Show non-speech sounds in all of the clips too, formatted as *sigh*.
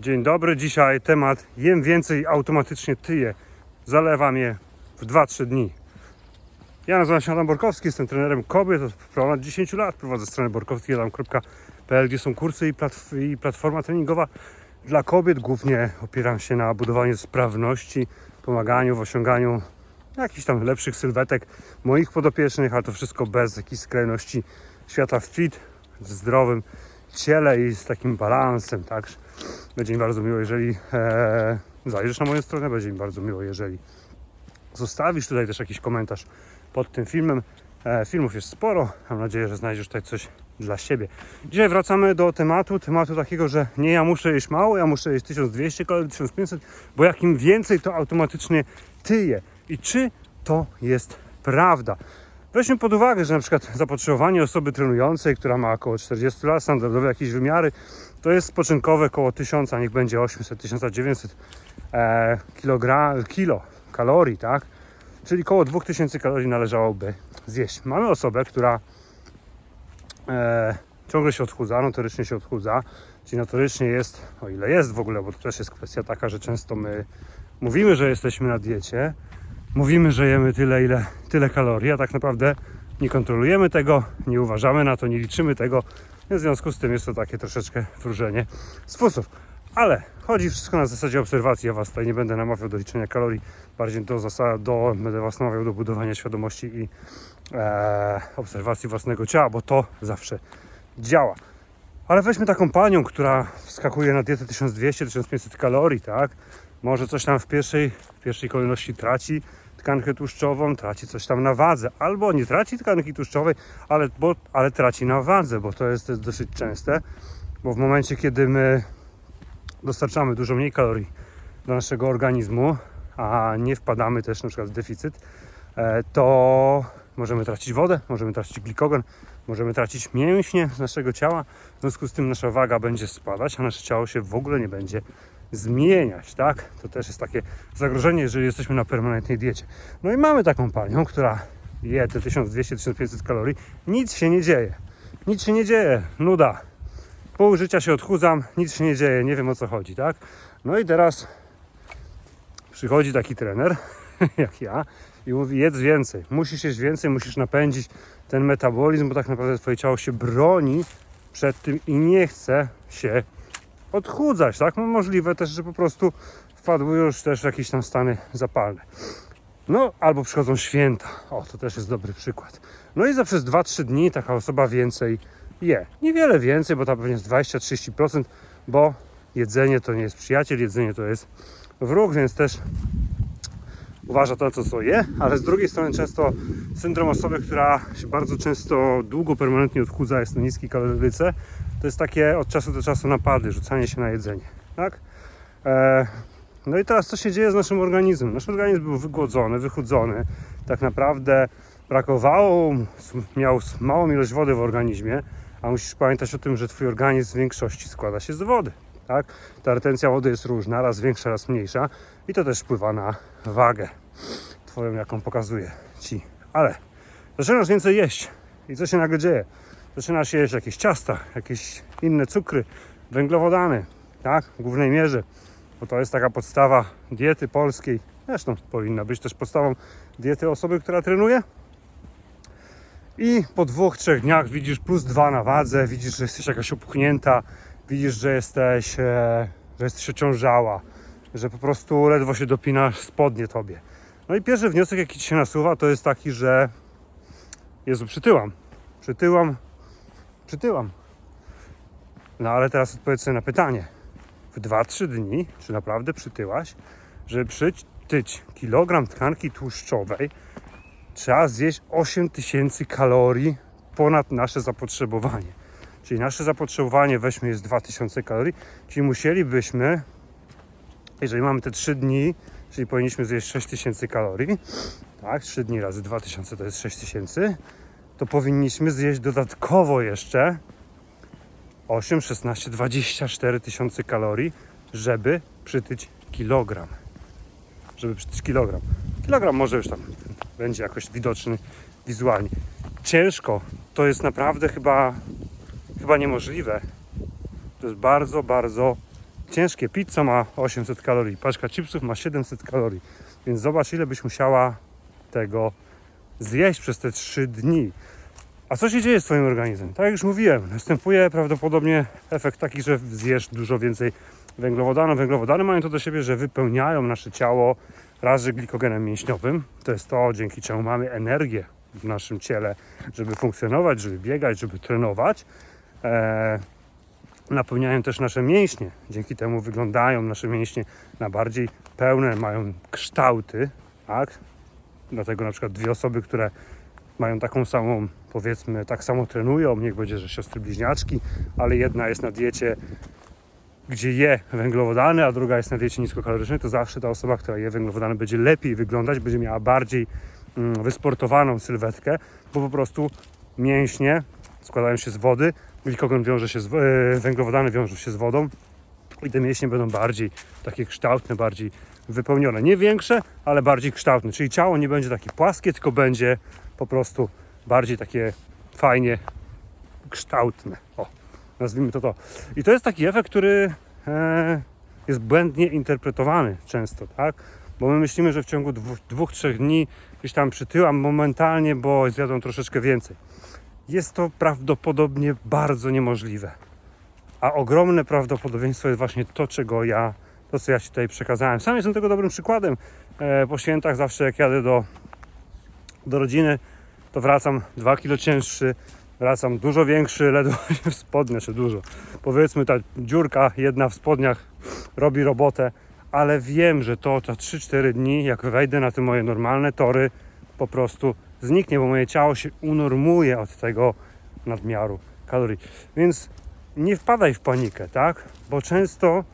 Dzień dobry, dzisiaj temat jem więcej, automatycznie tyję. Zalewam je w 2-3 dni. Ja nazywam się Adam Borkowski, jestem trenerem kobiet od ponad 10 lat. Prowadzę stronę borkowskiadam.pl, gdzie są kursy i, platf- i platforma treningowa dla kobiet. Głównie opieram się na budowaniu sprawności, pomaganiu w osiąganiu jakichś tam lepszych sylwetek moich podopiecznych, ale to wszystko bez jakichś skrajności świata fit, w zdrowym ciele i z takim balansem, tak? Będzie mi bardzo miło, jeżeli e, zajrzysz na moją stronę, będzie mi bardzo miło, jeżeli zostawisz tutaj też jakiś komentarz pod tym filmem. E, filmów jest sporo, mam nadzieję, że znajdziesz tutaj coś dla siebie. Dzisiaj wracamy do tematu, tematu takiego, że nie ja muszę jeść mało, ja muszę jeść 1200 kalorii, 1500, bo jak im więcej, to automatycznie tyję. I czy to jest prawda? Weźmy pod uwagę, że na przykład zapotrzebowanie osoby trenującej, która ma około 40 lat, standardowe jakieś wymiary, to jest spoczynkowe około 1000, niech będzie 800-1900 e, kilo kalorii, tak? Czyli około 2000 kalorii należałoby zjeść. Mamy osobę, która e, ciągle się odchudza, notorycznie się odchudza, czyli notorycznie jest, o ile jest w ogóle, bo to też jest kwestia taka, że często my mówimy, że jesteśmy na diecie, mówimy, że jemy tyle, ile, tyle kalorii, a tak naprawdę nie kontrolujemy tego, nie uważamy na to, nie liczymy tego. W związku z tym jest to takie troszeczkę wróżenie z fusów. Ale chodzi wszystko na zasadzie obserwacji. Ja Was tutaj nie będę namawiał do liczenia kalorii, bardziej do zasad, do, będę Was namawiał do budowania świadomości i e, obserwacji własnego ciała, bo to zawsze działa. Ale weźmy taką panią, która wskakuje na dietę 1200-1500 kalorii, tak? Może coś tam w pierwszej, w pierwszej kolejności traci tkankę tłuszczową, traci coś tam na wadze, albo nie traci tkanki tłuszczowej, ale, bo, ale traci na wadze, bo to jest, to jest dosyć częste, bo w momencie, kiedy my dostarczamy dużo mniej kalorii do naszego organizmu, a nie wpadamy też na przykład w deficyt, e, to możemy tracić wodę, możemy tracić glikogen, możemy tracić mięśnie z naszego ciała, w związku z tym nasza waga będzie spadać, a nasze ciało się w ogóle nie będzie zmieniać, tak? To też jest takie zagrożenie, jeżeli jesteśmy na permanentnej diecie. No i mamy taką panią, która je te 1200-1500 kalorii, nic się nie dzieje. Nic się nie dzieje, nuda. Pół życia się odchudzam, nic się nie dzieje, nie wiem o co chodzi, tak? No i teraz przychodzi taki trener, *laughs* jak ja, i mówi: jedz więcej, musisz jeść więcej, musisz napędzić ten metabolizm, bo tak naprawdę twoje ciało się broni przed tym i nie chce się odchudzać, tak? No możliwe też, że po prostu wpadły już też jakieś tam stany zapalne. No, albo przychodzą święta. O, to też jest dobry przykład. No i za przez 2-3 dni taka osoba więcej je. Niewiele więcej, bo tam pewnie jest 20-30%, bo jedzenie to nie jest przyjaciel, jedzenie to jest wróg, więc też uważa to, co, co je, ale z drugiej strony często syndrom osoby, która się bardzo często długo, permanentnie odchudza, jest na niskiej kaloryce, to jest takie od czasu do czasu napady, rzucanie się na jedzenie, tak? E, no i teraz co się dzieje z naszym organizmem? Nasz organizm był wygłodzony, wychudzony, tak naprawdę brakowało, miał małą ilość wody w organizmie, a musisz pamiętać o tym, że Twój organizm w większości składa się z wody. Tak? Ta retencja wody jest różna, raz większa, raz mniejsza i to też wpływa na wagę Twoją, jaką pokazuje Ci. Ale zaczynasz więcej jeść i co się nagle dzieje? Zaczynasz jeść jakieś ciasta, jakieś inne cukry, węglowodany, tak? W głównej mierze, bo to jest taka podstawa diety polskiej. Zresztą powinna być też podstawą diety osoby, która trenuje. I po dwóch, trzech dniach widzisz plus dwa na wadze, widzisz, że jesteś jakaś opuchnięta, widzisz, że jesteś, e, że jesteś ociążała, że po prostu ledwo się dopinasz spodnie tobie. No i pierwszy wniosek, jaki ci się nasuwa, to jest taki, że Jezu, przytyłam, przytyłam, przytyłam. No ale teraz odpowiedz sobie na pytanie. W 2-3 dni, czy naprawdę przytyłaś, żeby przytyć kilogram tkanki tłuszczowej, trzeba zjeść 8000 kalorii ponad nasze zapotrzebowanie. Czyli nasze zapotrzebowanie weźmy jest 2000 kalorii, czyli musielibyśmy, jeżeli mamy te 3 dni, czyli powinniśmy zjeść 6000 kalorii, tak, 3 dni razy 2000 to jest 6000, to powinniśmy zjeść dodatkowo jeszcze 8, 16, 24 tysiące kalorii, żeby przytyć kilogram. Żeby przytyć kilogram. Kilogram może już tam będzie jakoś widoczny wizualnie. Ciężko. To jest naprawdę chyba, chyba niemożliwe. To jest bardzo, bardzo ciężkie pizza ma 800 kalorii, paczka chipsów ma 700 kalorii. Więc zobacz, ile byś musiała tego zjeść przez te 3 dni. A co się dzieje z Twoim organizmem? Tak jak już mówiłem, następuje prawdopodobnie efekt taki, że zjesz dużo więcej węglowodanów. Węglowodany mają to do siebie, że wypełniają nasze ciało raz, że glikogenem mięśniowym. To jest to, dzięki czemu mamy energię w naszym ciele, żeby funkcjonować, żeby biegać, żeby trenować. Eee, napełniają też nasze mięśnie. Dzięki temu wyglądają nasze mięśnie na bardziej pełne, mają kształty, tak? Dlatego na przykład dwie osoby, które mają taką samą, powiedzmy, tak samo trenują, niech będzie, że siostry bliźniaczki, ale jedna jest na diecie, gdzie je węglowodany, a druga jest na diecie niskokalorycznej, to zawsze ta osoba, która je węglowodany, będzie lepiej wyglądać, będzie miała bardziej mm, wysportowaną sylwetkę, bo po prostu mięśnie składają się z wody, glikogen wiąże się z, e, węglowodany wiążą się z wodą i te mięśnie będą bardziej takie kształtne, bardziej wypełnione. Nie większe, ale bardziej kształtne. Czyli ciało nie będzie takie płaskie, tylko będzie po prostu bardziej takie fajnie kształtne. O, nazwijmy to to. I to jest taki efekt, który e, jest błędnie interpretowany często, tak? Bo my myślimy, że w ciągu dwóch, dwóch trzech dni gdzieś tam przytyłam momentalnie, bo zjadą troszeczkę więcej. Jest to prawdopodobnie bardzo niemożliwe. A ogromne prawdopodobieństwo jest właśnie to, czego ja, to co ja Ci tutaj przekazałem. Sam jestem tego dobrym przykładem. E, po świętach zawsze jak jadę do, do rodziny, to wracam 2 kilo cięższy, wracam dużo większy, *laughs* ledwo się w spodnie, czy dużo. Powiedzmy ta dziurka jedna w spodniach robi robotę, ale wiem, że to za 3-4 dni, jak wejdę na te moje normalne tory, po prostu zniknie, bo moje ciało się unormuje od tego nadmiaru kalorii. Więc nie wpadaj w panikę, tak? Bo często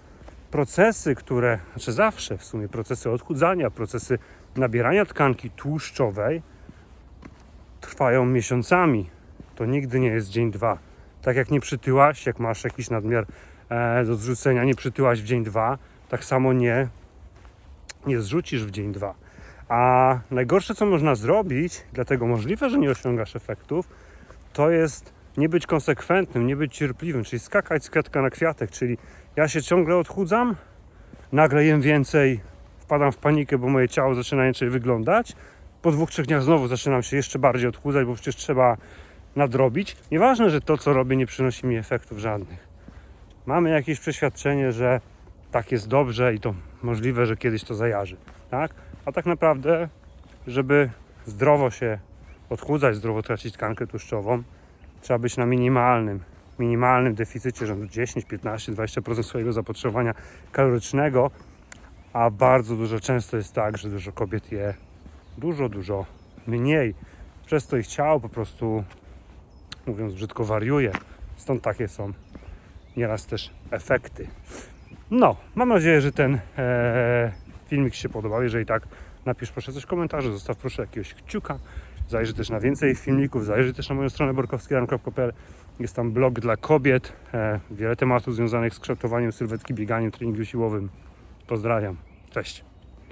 procesy, które, znaczy zawsze w sumie procesy odchudzania, procesy nabierania tkanki tłuszczowej trwają miesiącami. To nigdy nie jest dzień, dwa. Tak jak nie przytyłaś, jak masz jakiś nadmiar e, do zrzucenia, nie przytyłaś w dzień, dwa, tak samo nie, nie zrzucisz w dzień, dwa. A najgorsze, co można zrobić, dlatego możliwe, że nie osiągasz efektów, to jest nie być konsekwentnym, nie być cierpliwym, czyli skakać z kwiatka na kwiatek, czyli ja się ciągle odchudzam, nagle jem więcej, wpadam w panikę, bo moje ciało zaczyna inaczej wyglądać, po dwóch, trzech dniach znowu zaczynam się jeszcze bardziej odchudzać, bo przecież trzeba nadrobić. Nieważne, że to, co robię, nie przynosi mi efektów żadnych. Mamy jakieś przeświadczenie, że tak jest dobrze i to możliwe, że kiedyś to zajarzy, tak? A tak naprawdę, żeby zdrowo się odchudzać, zdrowo tracić tkankę tłuszczową, trzeba być na minimalnym, minimalnym deficycie rzędu 10, 15, 20% swojego zapotrzebowania kalorycznego, a bardzo dużo często jest tak, że dużo kobiet je dużo, dużo mniej. Przez to ich ciało po prostu, mówiąc brzydko, wariuje. Stąd takie są nieraz też efekty. No, mam nadzieję, że ten e, filmik się podobał. Jeżeli tak, napisz proszę coś w komentarzu, zostaw proszę jakiegoś kciuka. Zajrzyj też na więcej filmików, zajrzyj też na moją stronę borkowskiran.pl. Jest tam blog dla kobiet, e, wiele tematów związanych z kształtowaniem sylwetki, bieganiem, treningiem siłowym. Pozdrawiam, cześć.